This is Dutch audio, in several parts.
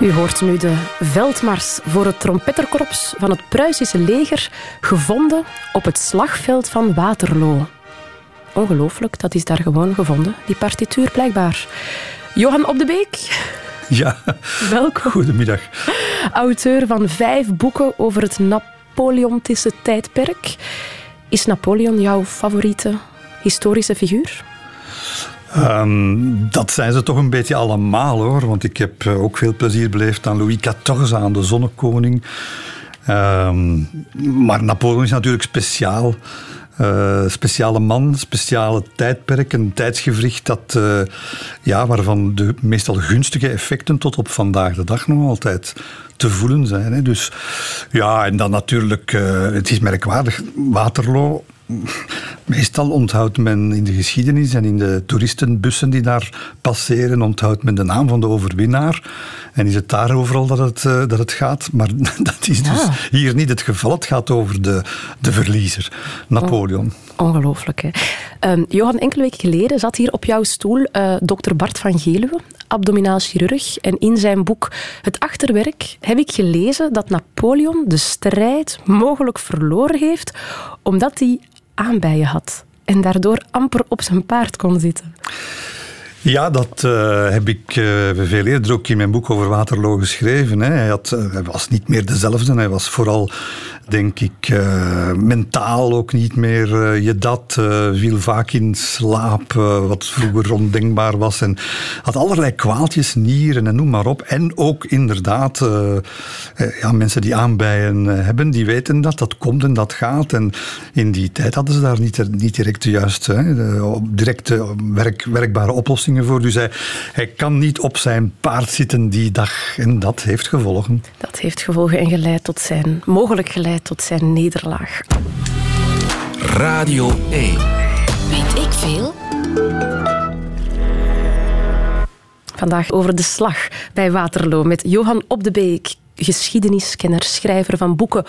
U hoort nu de veldmars voor het trompetterkorps van het Pruisische leger, gevonden op het slagveld van Waterloo. Ongelooflijk, dat is daar gewoon gevonden, die partituur blijkbaar. Johan Op de Beek. Ja, welkom. Goedemiddag. Auteur van vijf boeken over het Napoleontische tijdperk. Is Napoleon jouw favoriete historische figuur? Um, dat zijn ze toch een beetje allemaal hoor. Want ik heb eh, ook veel plezier beleefd aan Louis XIV, aan de zonnekoning. Um, maar Napoleon is natuurlijk speciaal. Uh, speciale man, speciale tijdperk, een tijdsgevricht dat, uh, ja, waarvan de meestal gunstige effecten tot op vandaag de dag nog altijd te voelen zijn. Hè. Dus ja, en dan natuurlijk, het is merkwaardig, Waterloo Meestal onthoudt men in de geschiedenis en in de toeristenbussen die daar passeren, onthoudt men de naam van de overwinnaar. En is het daar overal dat het, uh, dat het gaat. Maar dat is dus hier niet het geval. Het gaat over de, de verliezer, Napoleon. ongelooflijk, hè? Um, Johan, enkele weken geleden zat hier op jouw stoel uh, dokter Bart van Geluwe, abdominaal chirurg. En in zijn boek Het Achterwerk heb ik gelezen dat Napoleon de strijd mogelijk verloren heeft omdat hij aanbijen had en daardoor amper op zijn paard kon zitten. Ja, dat uh, heb ik uh, veel eerder ook in mijn boek over Waterloo geschreven. Hè. Hij, had, hij, was niet meer dezelfde. Hij was vooral denk ik, mentaal ook niet meer. Je dat viel vaak in slaap, wat vroeger ondenkbaar was. En had allerlei kwaaltjes, nieren en noem maar op. En ook inderdaad, ja, mensen die aanbijen hebben, die weten dat. Dat komt en dat gaat. En in die tijd hadden ze daar niet, niet direct de juiste, directe werk, werkbare oplossingen voor. Dus hij, hij kan niet op zijn paard zitten die dag. En dat heeft gevolgen. Dat heeft gevolgen en geleid tot zijn, mogelijk geleid tot zijn nederlaag. Radio 1. Weet ik veel? Vandaag over de slag bij Waterloo met Johan Op de Beek, geschiedeniskenner, schrijver van boeken.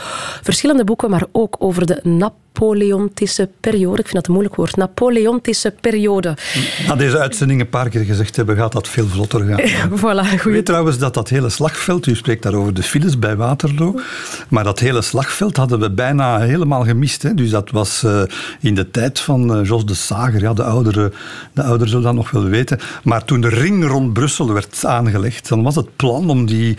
Verschillende boeken, maar ook over de NAP Napoleontische periode. Ik vind dat een moeilijk woord. Napoleontische periode. Na deze uitzending een paar keer gezegd hebben, gaat dat veel vlotter gaan. voilà, goed. Weet trouwens dat dat hele slagveld, u spreekt daar over de files bij Waterloo, maar dat hele slagveld hadden we bijna helemaal gemist. Hè. Dus dat was uh, in de tijd van uh, Jos de Sager, ja, de ouderen de ouder zullen dat nog wel weten. Maar toen de ring rond Brussel werd aangelegd, dan was het plan om die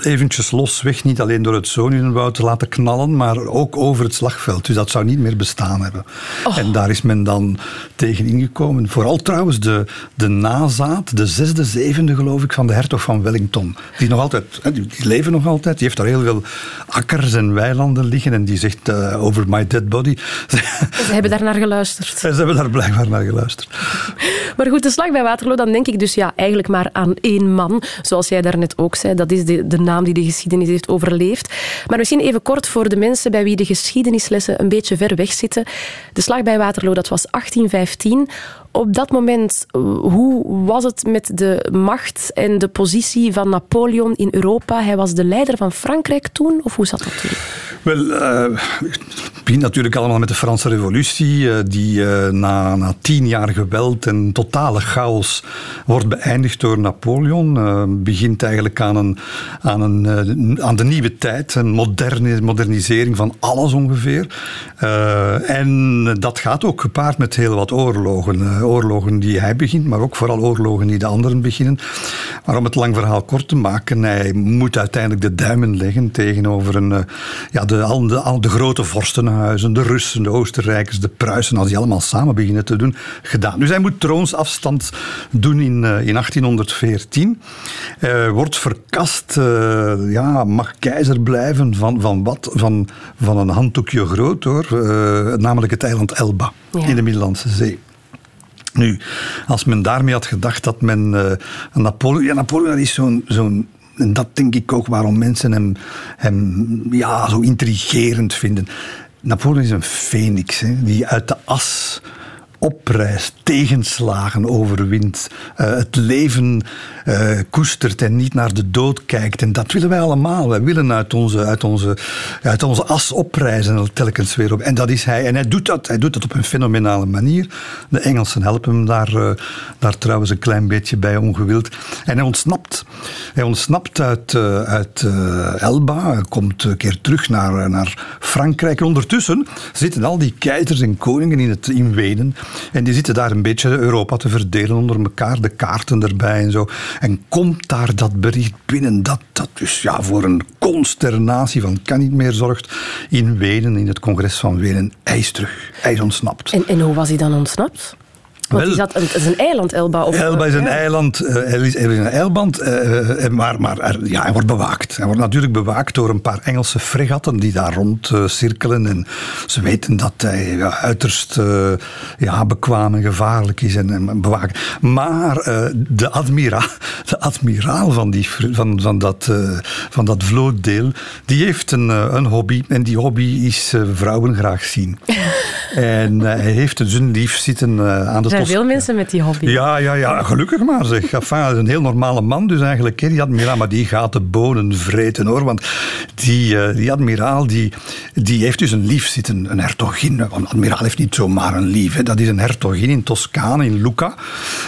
eventjes losweg, niet alleen door het Zoninenwoud te laten knallen, maar ook over het slagveld. Dus dat zou niet meer bestaan hebben. Oh. En daar is men dan tegen ingekomen. Vooral trouwens de, de nazaat, de zesde, zevende geloof ik, van de hertog van Wellington. Die nog altijd, die leven nog altijd. Die heeft daar heel veel akkers en weilanden liggen. En die zegt uh, over my dead body. Ze hebben daar naar geluisterd. Ze hebben daar blijkbaar naar geluisterd. Maar goed, de slag bij Waterloo, dan denk ik dus ja, eigenlijk maar aan één man. Zoals jij daarnet ook zei, dat is de, de naam die de geschiedenis heeft overleefd. Maar misschien even kort voor de mensen bij wie de geschiedenislessen een beetje ver weg zitten. De slag bij Waterloo, dat was 1815. Op dat moment, hoe was het met de macht en de positie van Napoleon in Europa? Hij was de leider van Frankrijk toen, of hoe zat dat toen? Wel, uh, het begint natuurlijk allemaal met de Franse Revolutie, uh, die uh, na, na tien jaar geweld en totale chaos wordt beëindigd door Napoleon. begint eigenlijk aan, een, aan, een, aan de nieuwe tijd, een moderne, modernisering van alles ongeveer. en dat gaat ook gepaard met heel wat oorlogen oorlogen die hij begint, maar ook vooral oorlogen die de anderen beginnen. Maar om het lang verhaal kort te maken, hij moet uiteindelijk de duimen leggen tegenover een, eh, ja, de, al, de, al de grote vorstenhuizen, de Russen, de Oostenrijkers, de Pruisen, als die allemaal samen beginnen te doen, gedaan. Dus hij moet troonsafstand doen in, uh, in 1814. Uh, wordt verkast, uh, ja, mag keizer blijven van, van wat? Van, van een handdoekje groot hoor, namelijk het eiland Elba ja. in de Middellandse Zee. Nu, als men daarmee had gedacht dat men uh, Napoleon... Ja, Napoleon is zo'n... zo'n en dat denk ik ook waarom mensen hem, hem ja, zo intrigerend vinden. Napoleon is een hè, die uit de as opreist, tegenslagen overwint, uh, het leven uh, koestert en niet naar de dood kijkt. En dat willen wij allemaal. Wij willen uit onze, uit onze, uit onze as oprijzen telkens weer op. En dat is hij. En hij doet dat, hij doet dat op een fenomenale manier. De Engelsen helpen hem daar, uh, daar trouwens een klein beetje bij ongewild. En hij ontsnapt. Hij ontsnapt uit, uit Elba, komt een keer terug naar, naar Frankrijk. En ondertussen zitten al die keizers en koningen in, het, in Wenen. En die zitten daar een beetje Europa te verdelen onder elkaar, de kaarten erbij en zo. En komt daar dat bericht binnen dat dat dus ja, voor een consternatie van kan niet meer zorgt in Wenen, in het congres van Wenen. Hij is terug, hij is ontsnapt. En, en hoe was hij dan ontsnapt? Want Wel, zat, het is een eiland, Elba. Of, Elba is een eiland, uh, hij is, een eiland uh, maar, maar er, ja, hij wordt bewaakt. Hij wordt natuurlijk bewaakt door een paar Engelse fregatten die daar rond cirkelen. En ze weten dat hij ja, uiterst ja, bekwaam en gevaarlijk is en, en bewaakt. Maar de, admiraal, de admiraal van, die, van, van, dat, van dat vlootdeel, die heeft een, een hobby. En die hobby is vrouwen graag zien. en hij heeft zijn lief zitten aan de zijn veel mensen met die hobby. Ja, ja, ja gelukkig maar zeg. Enfin, is een heel normale man dus eigenlijk. Die admiraal, maar die gaat de bonen vreten hoor. Want die, uh, die admiraal die, die heeft dus een lief zitten, een hertogin. Want admiraal heeft niet zomaar een lief. Hè. Dat is een hertogin in Toscane, in Lucca.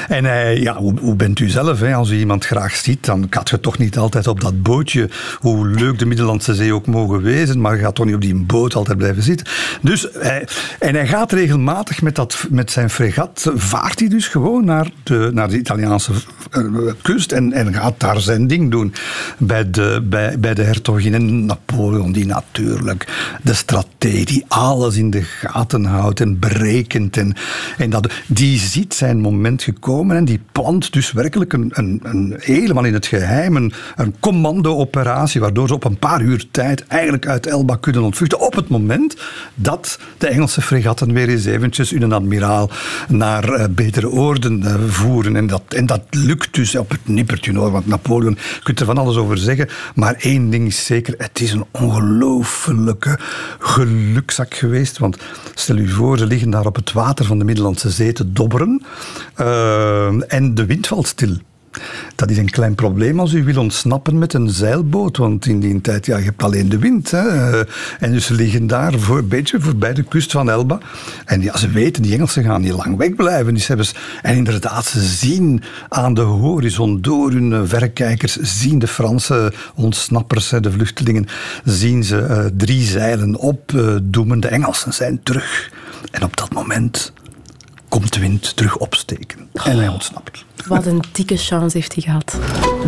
En hij, ja, hoe, hoe bent u zelf? Hè? Als u iemand graag ziet, dan gaat je toch niet altijd op dat bootje. Hoe leuk de Middellandse Zee ook mogen wezen, maar je gaat toch niet op die boot altijd blijven zitten. Dus hij, en hij gaat regelmatig met, dat, met zijn fregat vaart hij dus gewoon naar de, naar de Italiaanse eh, kust en, en gaat daar zijn ding doen. Bij de, bij, bij de hertogin en Napoleon, die natuurlijk de strategie, alles in de gaten houdt en berekent. En, en dat, die ziet zijn moment gekomen en die plant dus werkelijk een, een, een helemaal in het geheim een, een commando-operatie, waardoor ze op een paar uur tijd eigenlijk uit Elba kunnen ontvluchten. Op het moment dat de Engelse fregatten weer eens eventjes hun admiraal naar uh, betere oorden uh, voeren. En dat, en dat lukt dus op het nippertje hoor, want Napoleon, je kunt er van alles over zeggen, maar één ding is zeker, het is een ongelooflijke gelukzak geweest. Want stel u voor, ze liggen daar op het water van de Middellandse Zee te dobberen uh, en de wind valt stil. Dat is een klein probleem als u wil ontsnappen met een zeilboot, want in die tijd, ja, je hebt alleen de wind. Hè. En dus ze liggen daar voor, een beetje voorbij de kust van Elba. En ja, ze weten, die Engelsen gaan niet lang wegblijven. Dus hebben ze, en inderdaad, ze zien aan de horizon door hun verrekijkers, zien de Franse ontsnappers, de vluchtelingen, zien ze uh, drie zeilen opdoemen. De Engelsen zijn terug. En op dat moment komt de wind terug opsteken. En hij ontsnapt. Wat een dikke chance heeft hij gehad.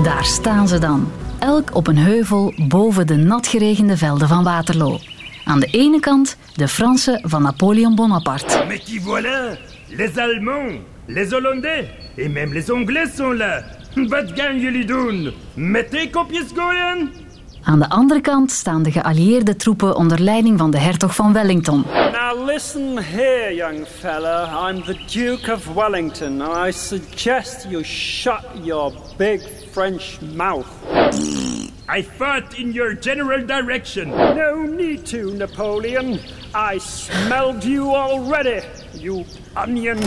Daar staan ze dan. Elk op een heuvel boven de natgeregende velden van Waterloo. Aan de ene kant de Fransen van Napoleon Bonaparte. Mais qui voilà Les Allemands, les Hollandais et même les Anglais sont là. Wat gaan jullie doen? Met kopjes gooien? Aan de andere kant staan de geallieerde troepen onder leiding van de hertog van Wellington. Now listen here, young fella. I'm the Duke of Wellington and I suggest you shut your big French mouth. I fought in your general direction. No need to, Napoleon. I smelled you already, you onion.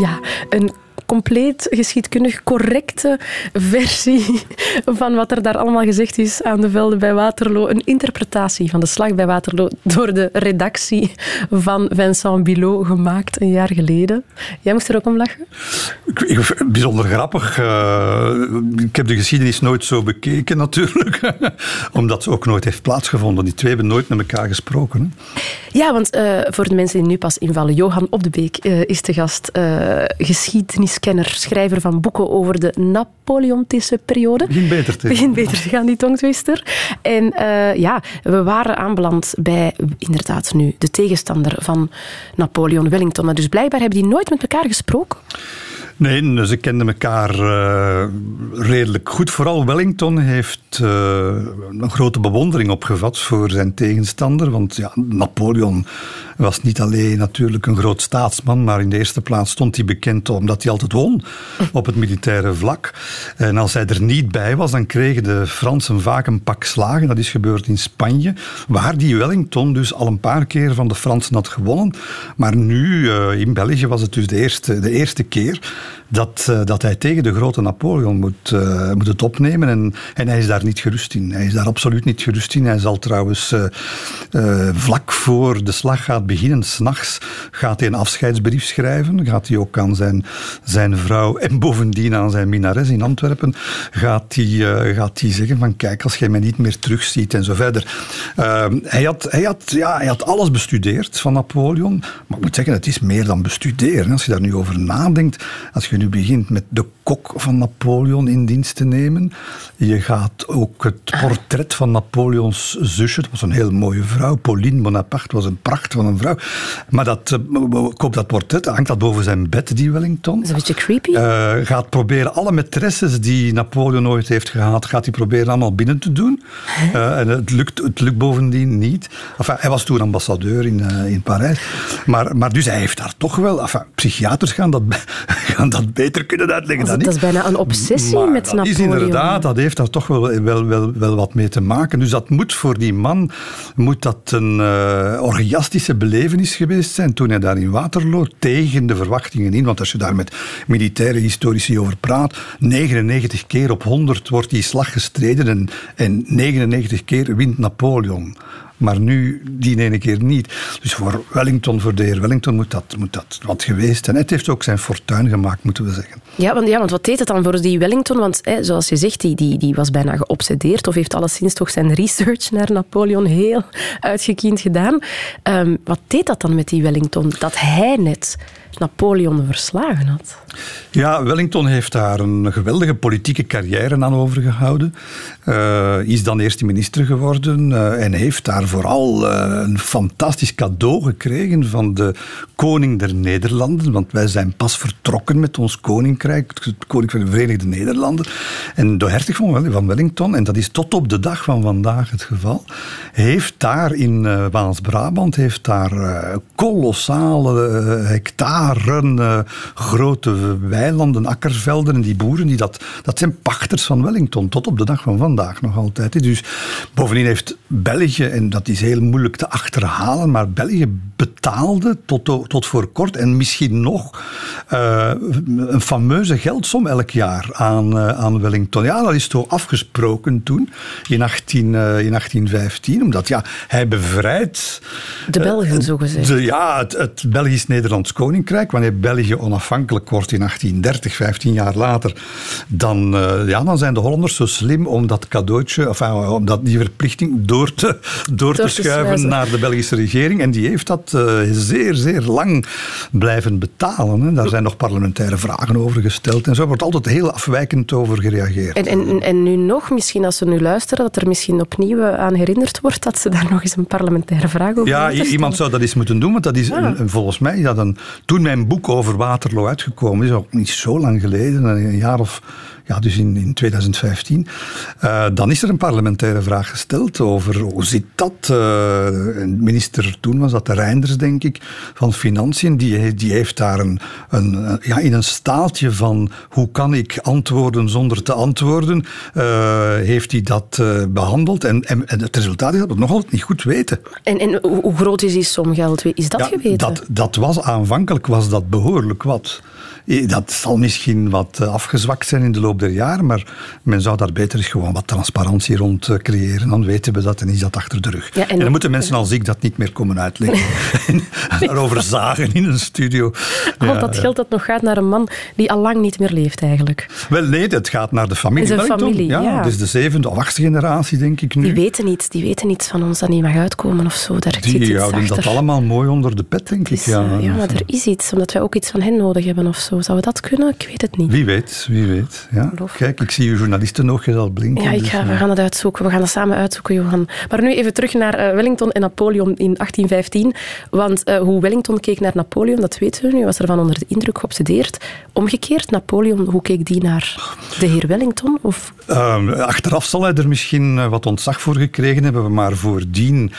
Ja, een compleet geschiedkundig correcte versie van wat er daar allemaal gezegd is aan de velden bij Waterloo. Een interpretatie van de slag bij Waterloo door de redactie van Vincent Bilot gemaakt een jaar geleden. Jij moest er ook om lachen? Bijzonder grappig. Uh, ik heb de geschiedenis nooit zo bekeken natuurlijk, omdat ze ook nooit heeft plaatsgevonden. Die twee hebben nooit met elkaar gesproken. Ja, want uh, voor de mensen die nu pas invallen, Johan Op de Beek uh, is te gast, geschiedenis kenner, schrijver van boeken over de Napoleontische periode. Begin beter te Begin beter te gaan, die tongtwister. En uh, ja, we waren aanbeland bij inderdaad nu de tegenstander van Napoleon Wellington. Maar dus blijkbaar hebben die nooit met elkaar gesproken. Nee, ze kenden elkaar uh, redelijk goed. Vooral Wellington heeft uh, een grote bewondering opgevat voor zijn tegenstander. Want ja, Napoleon was niet alleen natuurlijk een groot staatsman, maar in de eerste plaats stond hij bekend omdat hij altijd won op het militaire vlak. En als hij er niet bij was, dan kregen de Fransen vaak een pak slagen. Dat is gebeurd in Spanje, waar die Wellington dus al een paar keer van de Fransen had gewonnen. Maar nu, uh, in België, was het dus de eerste, de eerste keer dat, uh, dat hij tegen de grote Napoleon moet, uh, moet het opnemen. En, en hij is daar niet gerust in. Hij is daar absoluut niet gerust in. Hij zal trouwens vlak voor de slag gaat beginnen, s'nachts, gaat hij een afscheidsbrief schrijven. Gaat hij ook aan zijn, zijn vrouw en bovendien aan zijn minares in Antwerpen, gaat hij, uh, gaat hij zeggen van kijk, als jij mij niet meer terugziet en zo verder. Uh, hij, had, hij, had, ja, hij had alles bestudeerd van Napoleon, maar ik moet zeggen, het is meer dan bestuderen. Als je daar nu over nadenkt, als je nu begint met de kok van Napoleon in dienst te nemen, je gaat ook het portret van Napoleons zusje, dat was een heel mooie vrouw, Pauline Bonaparte was een pracht van een vrouw, maar dat, uh, koop dat portret, hangt dat boven zijn bed, die Wellington. Dat is een beetje creepy. Uh, gaat proberen alle maîtresses die Napoleon ooit heeft gehad, gaat hij proberen allemaal binnen te doen. Uh, en het lukt, het lukt bovendien niet. Enfin, hij was toen ambassadeur in, uh, in Parijs. Maar, maar dus hij heeft daar toch wel... Enfin, psychiaters gaan dat, gaan dat beter kunnen uitleggen dan Dat is bijna een obsessie maar met dat Napoleon. Is inderdaad, dat heeft daar toch wel, wel, wel, wel wat mee te maken. Dus dat moet voor die man moet dat een orgiastische belevenis geweest zijn toen hij daar in Waterloo tegen de verwachtingen in. Want als je daar met militaire historici over praat, 99 keer op 100 wordt die slag gestreden en, en 99 keer wint Napoleon. Maar nu die ene keer niet. Dus voor Wellington, voor de heer Wellington, moet dat, moet dat wat geweest zijn. Het heeft ook zijn fortuin gemaakt, moeten we zeggen. Ja, want, ja, want wat deed het dan voor die Wellington? Want hè, zoals je zegt, die, die, die was bijna geobsedeerd of heeft alleszins toch zijn research naar Napoleon heel uitgekiend gedaan. Um, wat deed dat dan met die Wellington? Dat hij net Napoleon verslagen had. Ja, Wellington heeft daar een geweldige politieke carrière aan overgehouden. Uh, is dan eerste minister geworden uh, en heeft daar vooral uh, een fantastisch cadeau gekregen van de koning der Nederlanden. Want wij zijn pas vertrokken met ons koninkrijk, het koninkrijk van de Verenigde Nederlanden. En de hertog van Wellington, en dat is tot op de dag van vandaag het geval, heeft daar in Waals-Brabant heeft daar kolossale hectaren grote weilanden, akkervelden. En die boeren, die dat, dat zijn pachters van Wellington, tot op de dag van vandaag nog altijd. Dus bovendien heeft België, en dat is heel moeilijk te achterhalen, maar België betaalde tot, tot voor kort en misschien nog uh, een fameuze geldsom elk jaar aan, uh, aan Wellington. Ja, dat is toch afgesproken toen, in, 18, uh, in 1815, omdat ja, hij bevrijdt... De Belgen, zo gezegd. De, ja, het, het Belgisch-Nederlands Koninkrijk, wanneer België onafhankelijk wordt in 1830, 15 jaar later, dan, uh, ja, dan zijn de Hollanders zo slim om dat cadeautje, enfin, om dat, die verplichting door te, door, door te, schuiven naar de Belgische regering. En die heeft dat uh, zeer, zeer lang blijven betalen. Hè. Daar zijn nog parlementaire vragen over gesteld en zo wordt altijd heel afwijkend over gereageerd. En, en, en nu nog, misschien als ze nu luisteren, dat er misschien opnieuw aan herinnerd wordt dat ze daar nog eens een parlementaire vraag over Ja, iemand zou dat eens moeten doen, want dat is ah. een, volgens mij, dat een, toen mijn boek over Waterloo uitgekomen is, ook niet zo lang geleden, een jaar of ja, dus in, in 2015, uh, dan is er een parlementaire vraag gesteld over hoe zit dat. Uh, minister toen was dat de Reinders, denk ik, van Financiën, die, die heeft daar een, een, ja, in een staaltje van hoe kan ik antwoorden zonder te antwoorden, uh, heeft hij dat behandeld. En, en, en, het resultaat is dat we het nog altijd niet goed weten. En, en hoe groot is die som geld? Is dat ja, geweten? Dat, dat was aanvankelijk was dat behoorlijk wat. Dat zal misschien wat afgezwakt zijn in de loop der jaren, maar men zou daar beter eens gewoon wat transparantie rond creëren. Dan weten we dat en is dat achter de rug. Ja, en, en, dan moeten mensen als ik dat niet meer komen uitleggen. en daarover zagen in een studio. Al ja, dat geld dat nog gaat naar een man die al lang niet meer leeft eigenlijk. Wel nee, het gaat naar de familie. Is familie, ja. ja. Dus de zevende of achtste generatie, denk ik nu. Die weten niets, die weten niets van ons dat niet mag uitkomen of zo. Daar die houden dat allemaal mooi onder de pet, denk is, ik. Ja, ja, maar er is iets, omdat wij ook iets van hen nodig hebben of zo. Zou we dat kunnen? Ik weet het niet. Wie weet, wie weet. Ja. Kijk, ik zie uw journalisten nog al blinken. Ja, ik ga, dus, we gaan het uitzoeken. We gaan het samen uitzoeken, Johan. Maar nu even terug naar uh, Wellington en Napoleon in 1815. Want uh, hoe Wellington keek naar Napoleon, dat weten we nu. was ervan onder de indruk geobsedeerd. Omgekeerd, Napoleon, hoe keek die naar de heer Wellington? Of? Uh, achteraf zal hij er misschien wat ontzag voor gekregen hebben, maar voordien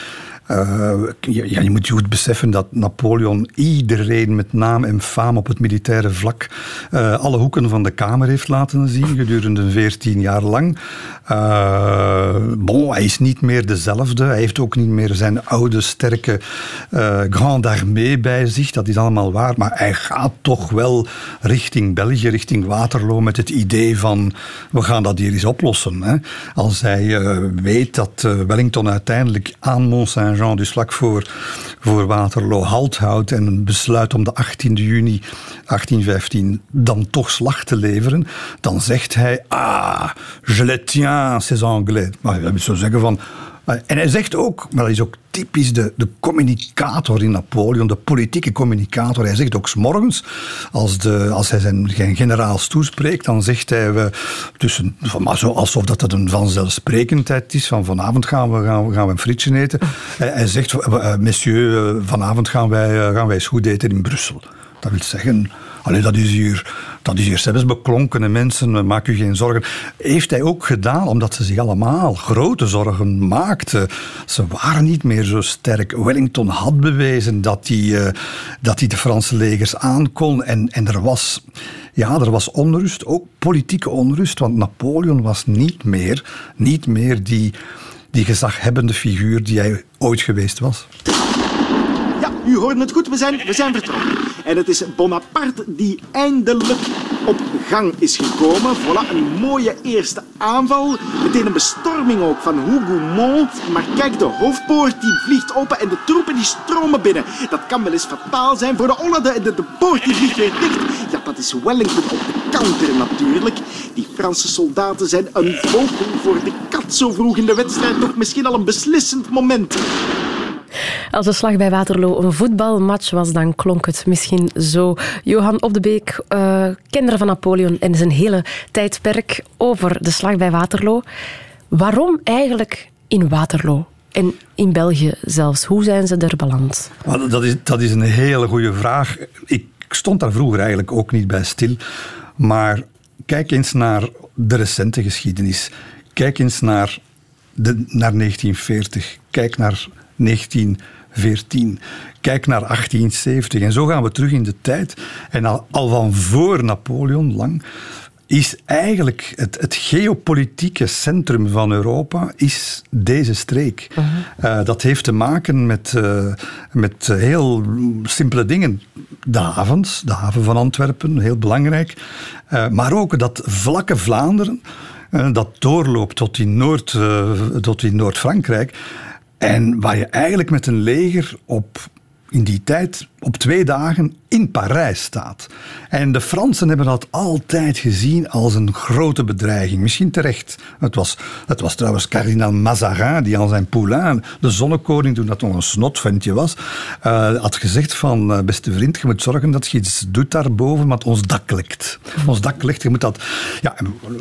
Ja, je moet je goed beseffen dat Napoleon iedereen met naam en faam op het militaire vlak uh, alle hoeken van de Kamer heeft laten zien gedurende 14 jaar lang. Uh, bon, hij is niet meer dezelfde. Hij heeft ook niet meer zijn oude, sterke Grande Armée bij zich. Dat is allemaal waar. Maar hij gaat toch wel richting België, richting Waterloo met het idee van we gaan dat hier eens oplossen. Hè. Als hij weet dat Wellington uiteindelijk aan Mont Saint-Jean, dus vlak voor, voor Waterloo, halt houdt en besluit om de 18 juni 1815 dan toch slag te leveren, dan zegt hij, ah, je les tiens, ces Anglais. Maar je zou zeggen van, en hij zegt ook, maar dat is ook typisch de, de communicator in Napoleon, de politieke communicator. Hij zegt ook s'morgens, als, als hij zijn, generaals toespreekt, dan zegt hij, we, tussen, maar zo alsof dat een vanzelfsprekendheid is, van vanavond gaan we, gaan we, gaan we een frietje eten. Hij, hij zegt, uh, messieurs, vanavond gaan wij, gaan wij eens eten in Brussel. Dat wil zeggen, allee, dat is hier, dat is hier zelfs beklonkene mensen, maak u geen zorgen. Heeft hij ook gedaan omdat ze zich allemaal grote zorgen maakten. Ze waren niet meer zo sterk. Wellington had bewezen dat hij, uh, dat de Franse legers aankon en, en er was... Ja, er was onrust, ook politieke onrust, want Napoleon was niet meer, niet meer die, die gezaghebbende figuur die hij ooit geweest was. Ja, u hoort het goed, we zijn, we zijn vertrokken. En het is Bonaparte die eindelijk op gang is gekomen. Voilà, een mooie eerste aanval. Meteen een bestorming ook van Hougoumont. Maar kijk, de hoofdpoort die vliegt open en de troepen die stromen binnen. Dat kan wel eens fataal zijn voor de Hollanden. De, de poort die vliegt weer dicht. Ja, dat is Wellington op de counter natuurlijk. Die Franse soldaten zijn een vogel voor de kat zo vroeg in de wedstrijd. Toch misschien al een beslissend moment. Als de slag bij Waterloo een voetbalmatch was, dan klonk het misschien zo. Johan Op de Beek, uh, van Napoleon en zijn hele tijdperk over de slag bij Waterloo. Waarom eigenlijk in Waterloo? En in België zelfs. Hoe zijn ze er beland? Dat is, dat is een hele goede vraag. Ik stond daar vroeger eigenlijk ook niet bij stil. Maar kijk eens naar de recente geschiedenis. Kijk eens naar, de, naar 1940. Kijk naar 1914. Kijk naar 1870. En zo gaan we terug in de tijd. En al, al van voor Napoleon lang is eigenlijk het, het, geopolitieke centrum van Europa is deze streek. Uh, dat heeft te maken met, uh, met heel simpele dingen. De havens, de haven van Antwerpen, heel belangrijk. Uh, maar ook dat vlakke Vlaanderen, dat doorloopt tot in, Noord, tot in Noord-Frankrijk. En waar je eigenlijk met een leger op in die tijd op twee dagen in Parijs staat. En de Fransen hebben dat altijd gezien als een grote bedreiging. Misschien terecht. Het was, het was trouwens kardinaal Mazarin die aan zijn poulain, de zonnekoning, toen dat nog een snotventje was, uh, had gezegd van, uh, beste vriend, je moet zorgen dat je iets doet daarboven, want ons dak lekt. Ons dak lekt, je moet dat... Ja,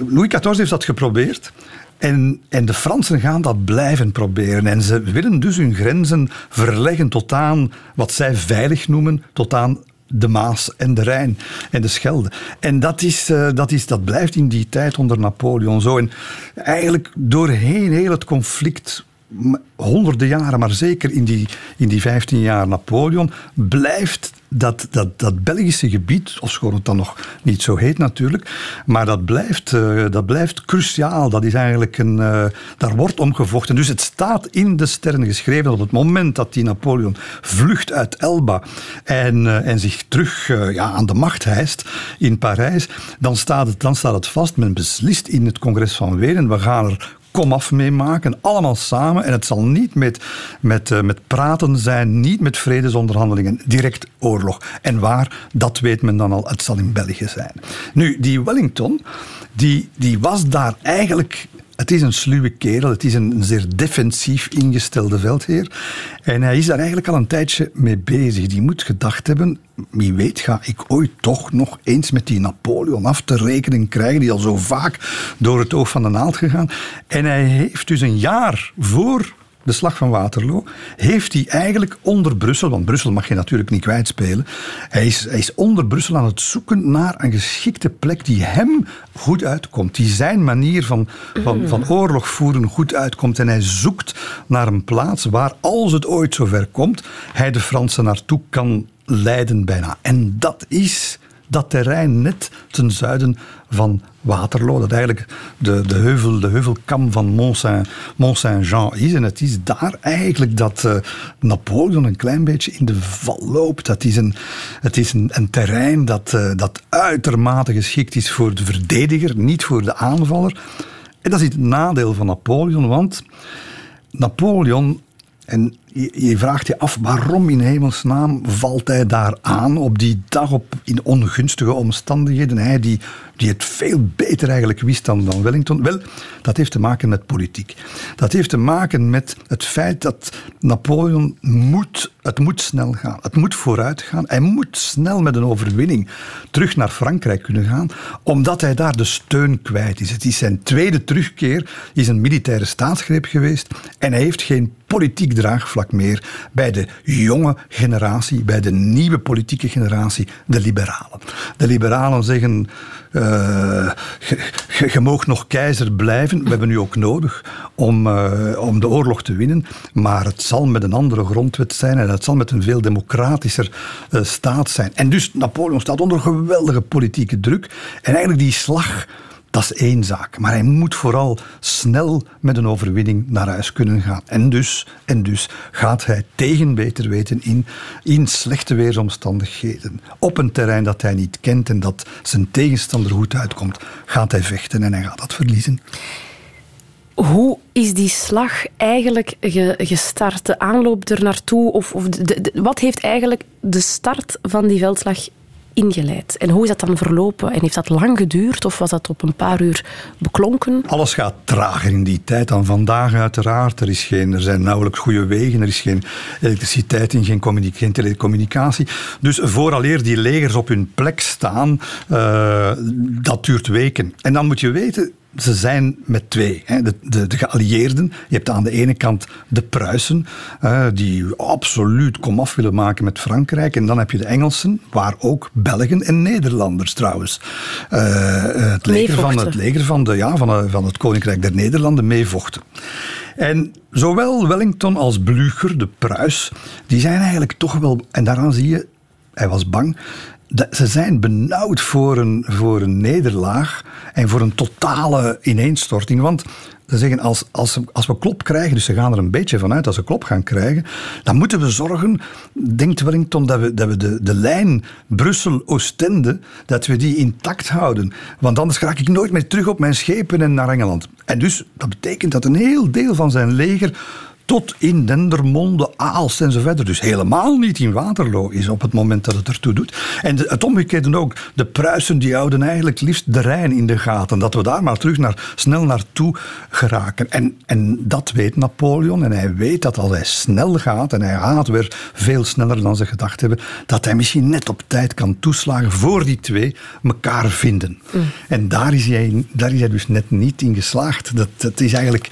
Louis XIV heeft dat geprobeerd. En, en de Fransen gaan dat blijven proberen. En ze willen dus hun grenzen verleggen tot aan wat zij veilig noemen, tot aan de Maas en de Rijn en de Schelde. En dat, is, uh, dat, is, dat blijft in die tijd onder Napoleon zo. En eigenlijk doorheen heel het conflict honderden jaren, maar zeker in die, in die 15 jaar Napoleon, blijft dat, dat, dat Belgische gebied, ofschoon het dan nog niet zo heet natuurlijk, maar dat blijft, uh, dat blijft cruciaal. Dat is eigenlijk een, uh, daar wordt om gevochten. Dus het staat in de sterren geschreven dat op het moment dat die Napoleon vlucht uit Elba en, uh, en zich terug ja, aan de macht hijst in Parijs, dan staat, het, dan staat het vast. Men beslist in het congres van Wenen, we gaan er komaf meemaken, allemaal samen. En het zal niet met, met, uh, met praten zijn, niet met vredesonderhandelingen, direct oorlog. En waar, dat weet men dan al, het zal in België zijn. Nu, die Wellington, die, die was daar eigenlijk het is een sluwe kerel, het is een zeer defensief ingestelde veldheer. En hij is daar eigenlijk al een tijdje mee bezig. Die moet gedacht hebben, wie weet ga ik ooit toch nog eens met die Napoleon af te rekenen krijgen, die al zo vaak door het oog van de naald gegaan. En hij heeft dus een jaar voor de slag van Waterloo, heeft hij eigenlijk onder Brussel, want Brussel mag je natuurlijk niet kwijtspelen, hij is, hij is onder Brussel aan het zoeken naar een geschikte plek die hem goed uitkomt, die zijn manier van, van, van oorlog voeren goed uitkomt. En hij zoekt naar een plaats waar, als het ooit zover komt, hij de Fransen naartoe kan leiden bijna. En dat is dat terrein net ten zuiden van Waterloo, dat eigenlijk de, de, heuvel, de heuvelkam van Mont-Saint-Jean is. En het is daar eigenlijk dat uh, Napoleon een klein beetje in de val loopt. Dat is een, het is een, een terrein dat, uh, dat uitermate geschikt is voor de verdediger, niet voor de aanvaller. En dat is het nadeel van Napoleon, want Napoleon en je, vraagt je af waarom in hemelsnaam valt hij daar aan op die dag op, in ongunstige omstandigheden. Hij die, die het veel beter eigenlijk wist dan, dan Wellington. Wel, dat heeft te maken met politiek. Dat heeft te maken met het feit dat Napoleon moet, het moet snel gaan. Het moet vooruit gaan. Hij moet snel met een overwinning terug naar Frankrijk kunnen gaan, omdat hij daar de steun kwijt is. Het is zijn tweede terugkeer, is een militaire staatsgreep geweest en hij heeft geen politiek draagvlak meer bij de jonge generatie, bij de nieuwe politieke generatie, de liberalen. De liberalen zeggen, uh, je mag nog keizer blijven, we hebben u ook nodig om, uh, om de oorlog te winnen, maar het zal met een andere grondwet zijn en het zal met een veel democratischer uh, staat zijn. En dus Napoleon staat onder geweldige politieke druk en eigenlijk die slag dat is één zaak. Maar hij moet vooral snel met een overwinning naar huis kunnen gaan. En dus, en dus gaat hij tegen beter weten in, in slechte weersomstandigheden. Op een terrein dat hij niet kent en dat zijn tegenstander goed uitkomt, gaat hij vechten en hij gaat dat verliezen. Hoe is die slag eigenlijk gestart? De aanloop er naartoe? Of, of wat heeft eigenlijk de start van die veldslag ingeleid. En hoe is dat dan verlopen? En heeft dat lang geduurd of was dat op een paar uur beklonken? Alles gaat trager in die tijd dan vandaag uiteraard. Er, is geen, er zijn nauwelijks goede wegen, er is geen elektriciteit in, geen, geen telecommunicatie. Dus vooraleer die legers op hun plek staan, uh, dat duurt weken. En dan moet je weten, ze zijn met twee. Hè. De, de, de, geallieerden. Je hebt aan de ene kant de Pruisen, die absoluut komaf willen maken met Frankrijk. En dan heb je de Engelsen, waar ook Belgen en Nederlanders trouwens. Uh, het, leger van, het leger van, de, ja, van, van het Koninkrijk der Nederlanden meevochten. En zowel Wellington als Blücher, de Pruis, die zijn eigenlijk toch wel, en daaraan zie je, hij was bang, ze zijn benauwd voor een, voor een nederlaag en voor een totale ineenstorting. Want ze zeggen, als, als, als we klop krijgen, dus ze gaan er een beetje vanuit als ze klop gaan krijgen, dan moeten we zorgen, denkt Wellington, dat we, dat we de, de lijn Brussel-Oostende, dat we die intact houden. Want anders raak ik nooit meer terug op mijn schepen en naar Engeland. En dus, dat betekent dat een heel deel van zijn leger tot in Dendermonde, Aalst en zo verder. Dus helemaal niet in Waterloo is op het moment dat het ertoe doet. En het omgekeerde ook. De Pruisen die houden eigenlijk liefst de Rijn in de gaten. Dat we daar maar terug naar, snel naartoe geraken. En, en dat weet Napoleon. En hij weet dat als hij snel gaat, en hij gaat weer veel sneller dan ze gedacht hebben, dat hij misschien net op tijd kan toeslagen voor die twee elkaar vinden. Mm. En daar is, hij, daar is hij dus net niet in geslaagd. Dat, dat is eigenlijk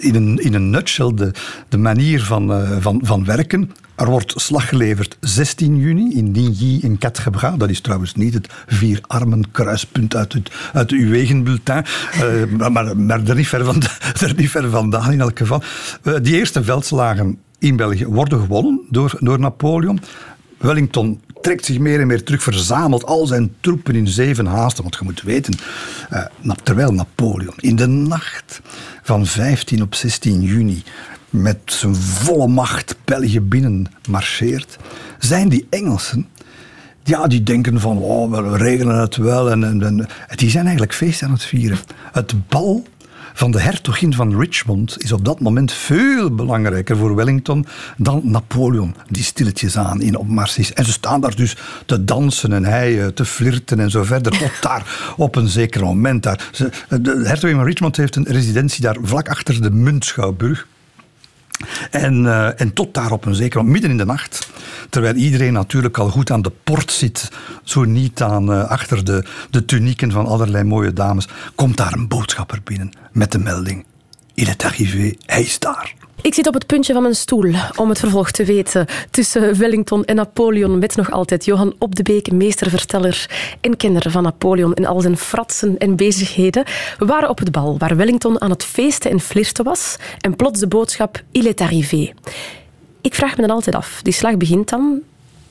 in een, in een nutshell de, de manier van, uh, van, van werken. Er wordt slag geleverd 16 juni in Ligny in Catgebra. Dat is trouwens niet het vier armen kruispunt uit, het, uit uw wegenbulletin. Uh, maar, maar er, niet ver van, er niet ver vandaan in elk geval. Uh, die eerste veldslagen in België worden gewonnen door, door Napoleon. Wellington trekt zich meer en meer terug, verzamelt al zijn troepen in zeven haasten. Want je moet weten, terwijl Napoleon in de nacht van 15 op 16 juni met zijn volle macht België binnen marcheert, zijn die Engelsen ja, die denken van, oh, we regelen het wel. En, en, en, die zijn eigenlijk feest aan het vieren. Het bal van de hertogin van Richmond is op dat moment veel belangrijker voor Wellington dan Napoleon, die stilletjes aan in opmars is. En ze staan daar dus te dansen en hij eh, te flirten en zo verder. Tot daar op een zeker moment. Daar. De hertogin van Richmond heeft een residentie daar vlak achter de Muntschouwburg. En, uh, en tot daar op een zeker moment, midden in de nacht, terwijl iedereen natuurlijk al goed aan de port zit, zo niet aan uh, achter de, de tunieken van allerlei mooie dames, komt daar een boodschapper binnen met de melding: Il est arrivé, hij is daar. Ik zit op het puntje van mijn stoel om het vervolg te weten. Tussen Wellington en Napoleon met nog altijd Johan Op de Beek, meesterverteller en kenner van Napoleon in al zijn fratsen en bezigheden. We waren op het bal waar Wellington aan het feesten en flirten was en plots de boodschap Il est arrivé. Ik vraag me dan altijd af, die slag begint dan,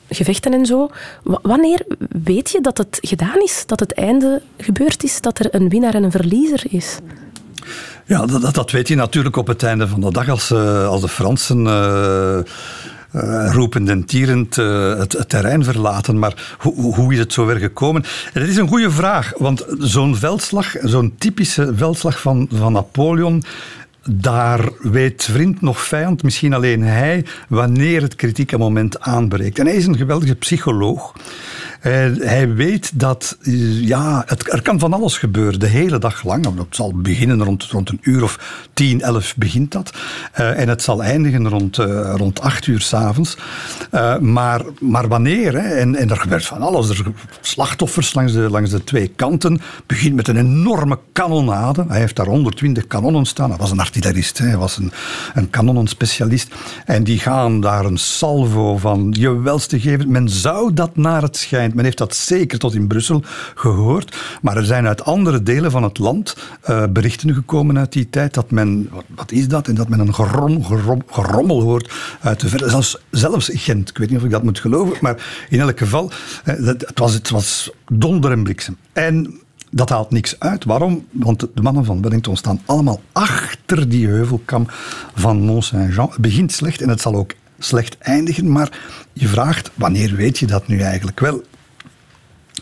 gevechten en zo. Wanneer weet je dat het gedaan is, dat het einde gebeurd is, dat er een winnaar en een verliezer is? Ja, dat, dat weet je natuurlijk op het einde van de dag als, uh, als de Fransen. Uh, roepend en tierend het, terrein verlaten. Maar hoe, hoe is het zover gekomen? En het is een goede vraag, want zo'n veldslag, zo'n typische veldslag van, van Napoleon, daar weet vriend nog vijand, misschien alleen hij, wanneer het kritieke moment aanbreekt. En hij is een geweldige psycholoog. Uh, hij weet dat ja, het, er kan van alles gebeuren, de hele dag lang. Het zal beginnen rond, rond een uur of tien, elf begint dat. Uh, en het zal eindigen rond, uh, rond acht uur s'avonds. maar, maar wanneer? Hè? En, en er gebeurt van alles. Er slachtoffers langs de, langs de twee kanten. Begint met een enorme kanonade. Hij heeft daar 120 kanonnen staan. Hij was een artillerist, hè? hij was een, een. En die gaan daar een salvo van gewelds geven. Men zou dat naar het schijnt men heeft dat zeker tot in Brussel gehoord. Maar er zijn uit andere delen van het land uh, berichten gekomen uit die tijd dat men, wat, is dat? En dat men een gerom, gerommel hoort uit de verre. Zelfs, zelfs Gent, ik weet niet of ik dat moet geloven, maar in elk geval, uh, het, was, het was donder en bliksem. En dat haalt niks uit. Waarom? Want de mannen van Wellington staan allemaal achter die heuvelkam van Mont-Saint-Jean. Het begint slecht en het zal ook slecht eindigen, maar je vraagt, wanneer weet je dat nu eigenlijk? Wel,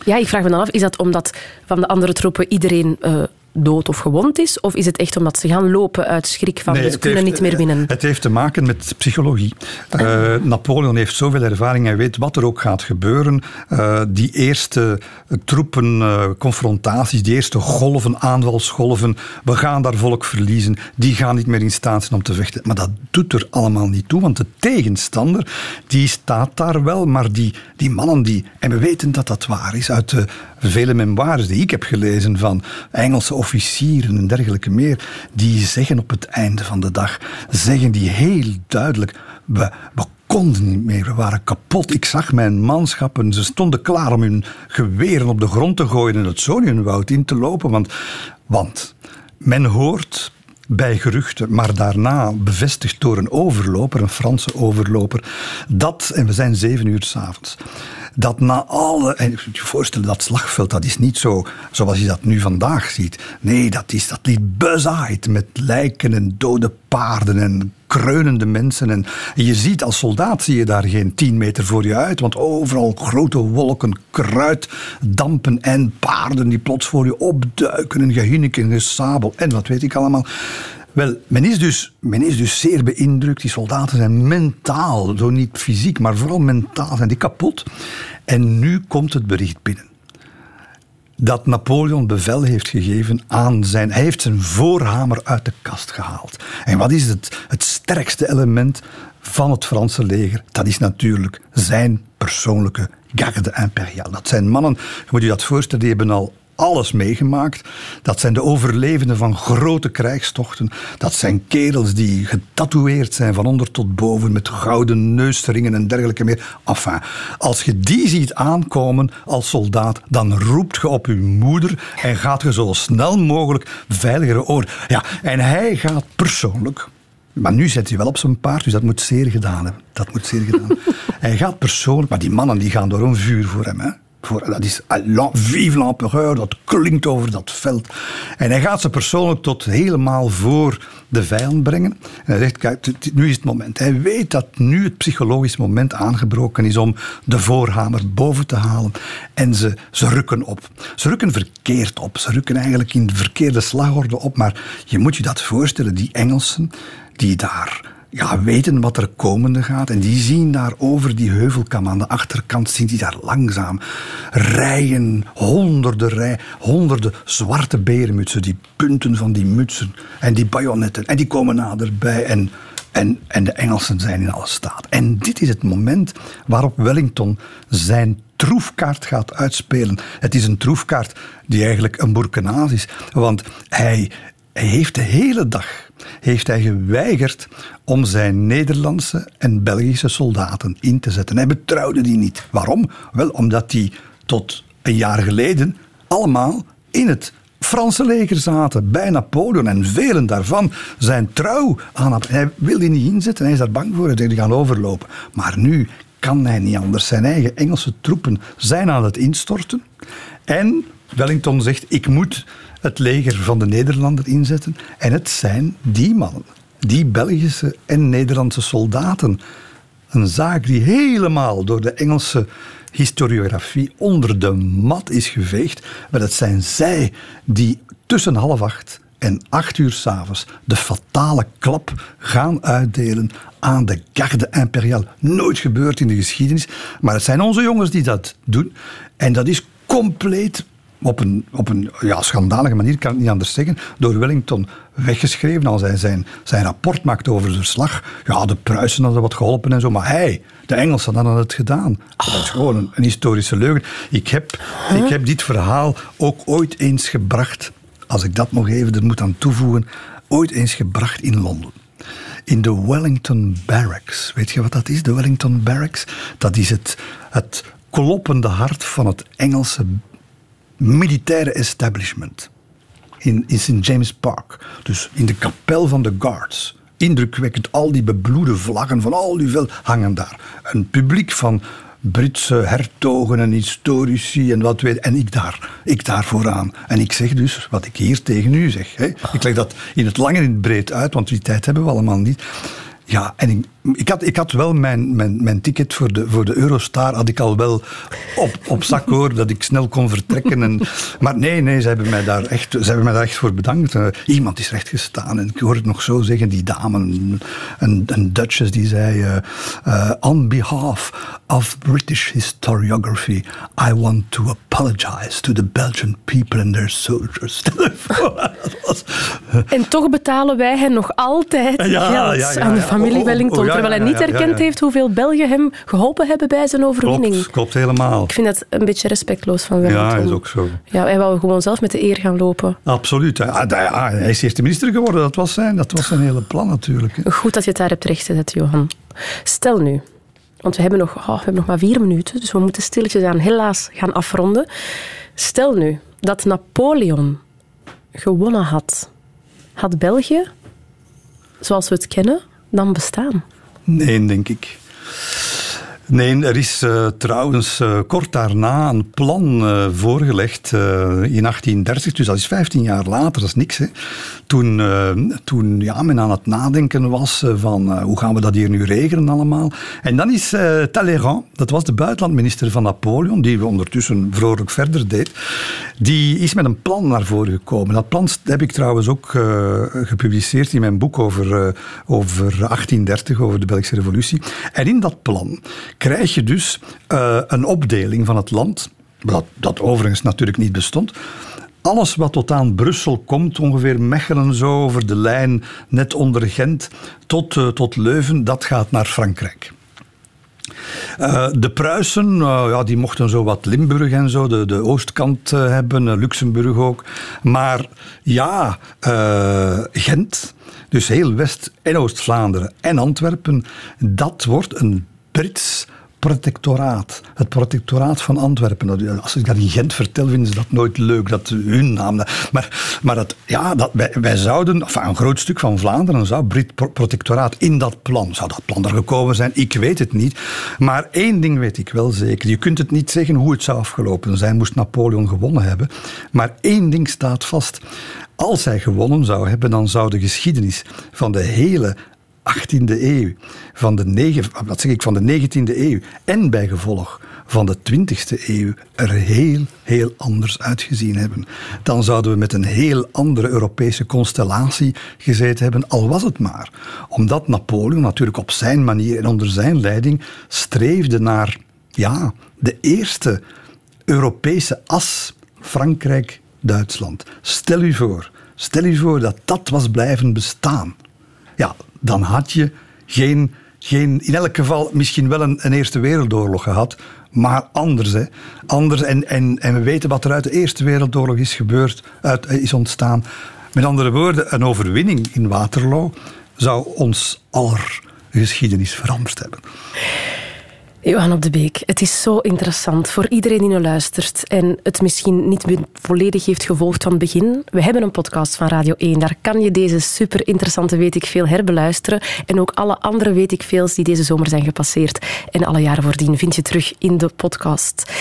ja, ik vraag me dan af, is dat omdat van de andere troepen iedereen uh, dood of gewond is? Of is het echt omdat ze gaan lopen uit schrik van nee, dus kunnen niet meer winnen? Het heeft te maken met psychologie. Uh, Napoleon heeft zoveel ervaring, hij weet wat er ook gaat gebeuren. Uh, die eerste troepenconfrontaties, die eerste golven, aanvalsgolven, we gaan daar volk verliezen, die gaan niet meer in staat zijn om te vechten. Maar dat doet er allemaal niet toe, want de tegenstander, die staat daar wel, maar die, die mannen die, en we weten dat dat waar is, uit de vele memoires die ik heb gelezen van Engelse officieren en dergelijke meer, die zeggen op het einde van de dag, zeggen die heel duidelijk, we, we konden niet meer, we waren kapot. Ik zag mijn manschappen, ze stonden klaar om hun geweren op de grond te gooien en het Sonienwoud in te lopen, want, want men hoort bij geruchten, maar daarna bevestigd door een overloper, een Franse overloper, dat, en we zijn zeven uur s'avonds, dat na alle. En je moet je voorstellen, dat slagveld, dat is niet zo zoals je dat nu vandaag ziet. Nee, dat, is, dat ligt bezaaid met lijken en dode paarden en kreunende mensen. En je ziet als soldaat zie je daar geen tien meter voor je uit, want overal grote wolken kruid, dampen en paarden die plots voor je opduiken. En gehinnik en gesabel en wat weet ik allemaal. Wel, men is, dus, men is dus zeer beïndrukt. Die soldaten zijn mentaal, zo niet fysiek, maar vooral mentaal zijn die kapot. En nu komt het bericht binnen. Dat Napoleon bevel heeft gegeven aan zijn. Hij heeft zijn voorhamer uit de kast gehaald. En wat is het, het sterkste element van het Franse leger? Dat is natuurlijk zijn persoonlijke garde impériale. Dat zijn mannen, je moet je dat voorstellen, die hebben al alles meegemaakt. Dat zijn de overlevenden van grote krijgstochten. Dat zijn kerels die getatoeëerd zijn van onder tot boven met gouden neusringen en dergelijke meer. Enfin, als je die ziet aankomen als soldaat, dan roept je op je moeder en gaat je zo snel mogelijk veiligere oor. Ja, en hij gaat persoonlijk maar nu zit hij wel op zijn paard, dus dat moet zeer gedaan hebben. Dat moet zeer gedaan. hij gaat persoonlijk, maar die mannen die gaan door een vuur voor hem. Hè. Voor, dat is Vive l'Empereur, dat klinkt over dat veld. En hij gaat ze persoonlijk tot helemaal voor de vijand brengen. En hij zegt, kijk, nu is het moment. Hij weet dat nu het psychologisch moment aangebroken is om de voorhamer boven te halen. En ze, ze rukken op. Ze rukken verkeerd op. Ze rukken eigenlijk in de verkeerde slagorde op. Maar je moet je dat voorstellen, die Engelsen die daar ja, weten wat er komende gaat. En die zien daar over die heuvelkam aan de achterkant, zien die daar langzaam rijen, honderden rij, honderden zwarte berenmutsen, die punten van die mutsen en die bajonetten. En die komen naderbij en, en, en de Engelsen zijn in alle staat. En dit is het moment waarop Wellington zijn troefkaart gaat uitspelen. Het is een troefkaart die eigenlijk een bourkenaz is, want hij hij heeft de hele dag heeft hij geweigerd om zijn Nederlandse en Belgische soldaten in te zetten. Hij betrouwde die niet. Waarom? Wel, omdat die tot een jaar geleden allemaal in het Franse leger zaten bij Napoleon en velen daarvan zijn trouw aan Napoleon. Hij wil die niet inzetten, hij is daar bang voor, hij gaan overlopen. Maar nu kan hij niet anders. Zijn eigen Engelse troepen zijn aan het instorten. En Wellington zegt, ik moet het leger van de Nederlanden inzetten. En het zijn die mannen, die Belgische en Nederlandse soldaten. Een zaak die helemaal door de Engelse historiografie onder de mat is geveegd. Maar het zijn zij die tussen half acht en acht uur s'avonds de fatale klap gaan uitdelen aan de garde impériale. Nooit gebeurd in de geschiedenis, maar het zijn onze jongens die dat doen. En dat is compleet op een, op een ja, schandalige manier, kan ik niet anders zeggen, door Wellington weggeschreven. Als hij zijn, zijn rapport maakt over de slag. Ja, de Pruisen hadden wat geholpen en zo, maar hij, de Engelsen, hadden het gedaan. Dat is gewoon een, een historische leugen. Ik heb, ik heb dit verhaal ook ooit eens gebracht, als ik dat nog even er moet aan toevoegen, ooit eens gebracht in Londen in de Wellington Barracks. Weet je wat dat is, de Wellington Barracks? Dat is het, het kloppende hart van het Engelse militaire establishment. In, in St. James Park. Dus in de kapel van de Guards. Indrukwekkend, al die bebloede vlaggen van al die veld hangen daar. Een publiek van Britse hertogen en historici en wat weet En ik daar, ik daar vooraan. En ik zeg dus wat ik hier tegen u zeg. Hè. Ik leg dat in het lang en in het breed uit, want die tijd hebben we allemaal niet. Ja, en ik, ik, had, ik had wel mijn, mijn, mijn ticket voor de, voor de Eurostar had ik al wel op, op zak hoor, dat ik snel kon vertrekken. En, maar nee, nee, ze hebben mij daar echt, ze hebben mij daar echt voor bedankt. Uh, iemand is recht gestaan en ik hoor het nog zo zeggen, die dame, een, een Duchess, die zei uh, uh, on behalf of British historiography, I want to apologize to the Belgian people and their soldiers. en toch betalen wij hen nog altijd geld ja, ja, aan de familie oh, oh, Wellington, oh, terwijl hij niet erkend heeft hoeveel Belgen hem geholpen hebben bij zijn overwinning. Klopt, klopt helemaal. Ik vind dat een beetje respectloos van Wellington. Ja, is ook zo. Ja, hij wou gewoon zelf met de eer gaan lopen. Absoluut. hij is eerste minister geworden, dat was zijn, dat was zijn hele plan natuurlijk. Goed dat je het daar hebt rechtgezet, Johan. Stel nu, want we hebben, nog, oh, we hebben nog maar vier minuten, dus we moeten stilletjes aan helaas gaan afronden. Stel nu dat Napoleon gewonnen had. Had België, zoals we het kennen, dan bestaan? Nee, denk ik. Nee, er is uh, trouwens uh, kort daarna een plan uh, voorgelegd in 1830, dus dat is 15 jaar later, dat is niks. Hè. Toen, toen ja, men aan het nadenken was van hoe gaan we dat hier nu regelen allemaal. En dan is Talleyrand, dat was de buitenlandminister van Napoleon, die we ondertussen vrolijk verder deed, die is met een plan naar voren gekomen. Dat plan heb ik trouwens ook gepubliceerd in mijn boek over, over 1830, over de Belgische revolutie. En in dat plan krijg je dus uh, een opdeling van het land, dat, dat overigens natuurlijk niet bestond. Alles wat tot aan Brussel komt, ongeveer Mechelen zo over de lijn, net onder Gent, tot, uh, tot Leuven, dat gaat naar Frankrijk. Uh, de Pruisen, ja, die mochten zo wat Limburg en zo, de, de oostkant hebben, Luxemburg ook. Maar ja, Gent, dus heel West- en Oost-Vlaanderen en Antwerpen, dat wordt een Brits protectoraat. Het protectoraat van Antwerpen. Als ik dat in Gent vertel, vinden ze dat nooit leuk, dat hun naam. Maar, maar dat, ja, dat, wij, wij zouden, enfin, een groot stuk van Vlaanderen zou Brit protectoraat in dat plan. Zou dat plan er gekomen zijn? Ik weet het niet. Maar één ding weet ik wel zeker. Je kunt het niet zeggen hoe het zou afgelopen zijn, moest Napoleon gewonnen hebben. Maar één ding staat vast. Als hij gewonnen zou hebben, dan zou de geschiedenis van de hele 18e eeuw, van de, negen, wat zeg ik, van de 19e eeuw en bij gevolg van de 20e eeuw er heel, heel anders uitgezien hebben. Dan zouden we met een heel andere Europese constellatie gezeten hebben, al was het maar. Omdat Napoleon natuurlijk op zijn manier en onder zijn leiding streefde naar ja, de eerste Europese as Frankrijk-Duitsland. Stel u voor, stel u voor dat dat was blijven bestaan. Ja, dan had je geen, geen in elk geval misschien wel een, Eerste Wereldoorlog gehad, maar anders. Hè. anders en, en, en we weten wat er uit de Eerste Wereldoorlog is gebeurd, uit, is ontstaan. Met andere woorden, een overwinning in Waterloo zou ons aller geschiedenis veranderd hebben. Johan op de Beek, het is zo interessant voor iedereen die nu luistert en het misschien niet volledig heeft gevolgd van het begin. We hebben een podcast van Radio 1. Daar kan je deze super interessante Weet ik Veel herbeluisteren. En ook alle andere Weet ik Veels die deze zomer zijn gepasseerd. En alle jaren voordien vind je terug in de podcast.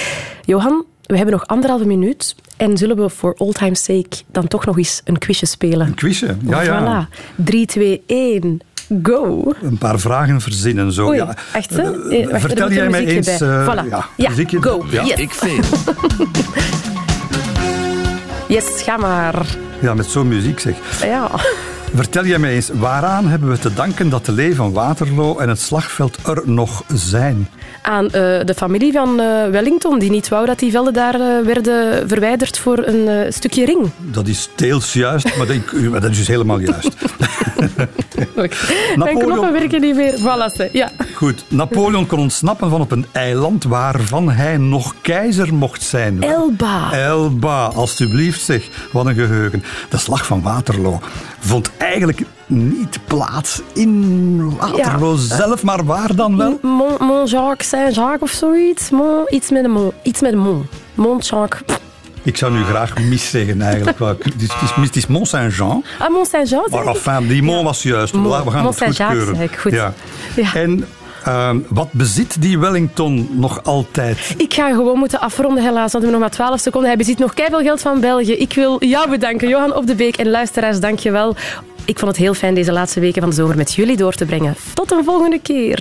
Johan, we hebben nog anderhalve minuut. En zullen we voor old time's sake dan toch nog eens een quizje spelen? Een quizje? Ja, ja. Voilà. 3, 2, 1 go. Een paar vragen verzinnen. Zo. Oei, ja. echt hè? Uh, wacht, vertel jij mij eens... Uh, voilà. Ja, ja muziekje. go. Ja. Yes. Ik vind. yes, ga maar. Ja, met zo'n muziek zeg. Ja. Vertel jij mij eens, waaraan hebben we te danken dat de lee van Waterloo en het slagveld er nog zijn? Aan uh, de familie van uh, Wellington, die niet wou dat die velden daar uh, werden verwijderd voor een stukje ring. Dat is deels juist, maar dat, dat is dus helemaal juist. okay. Mijn knoppen werken niet meer. Voilà, ja. Goed, Napoleon kon ontsnappen van op een eiland waarvan hij nog keizer mocht zijn. Elba. Elba, alstublieft zeg. Wat een geheugen. De slag van Waterloo vond eigenlijk niet plaats in Waterloo ja. zelf, maar waar dan wel? Mont, Mont Jacques, Saint-Jacques of zoiets. Mont, iets met een mont. Iets met een mont. Mont Jacques. Ik zou nu graag mis zeggen eigenlijk. Het is, het is Mont Saint-Jean. Ah, Mont Saint-Jean? Maar enfin, die mont was juist. Mont, we gaan Mont het goedkeuren. Goed. Ja. Ja. En uh, wat bezit die Wellington nog altijd? Ik ga gewoon moeten afronden helaas, want we nog maar 12 seconden. Hij bezit nog keiveel geld van België. Ik wil jou bedanken, Johan Op de Beek. En luisteraars, dank je wel. Ik vond het heel fijn deze laatste weken van de zomer met jullie door te brengen. Tot een volgende keer.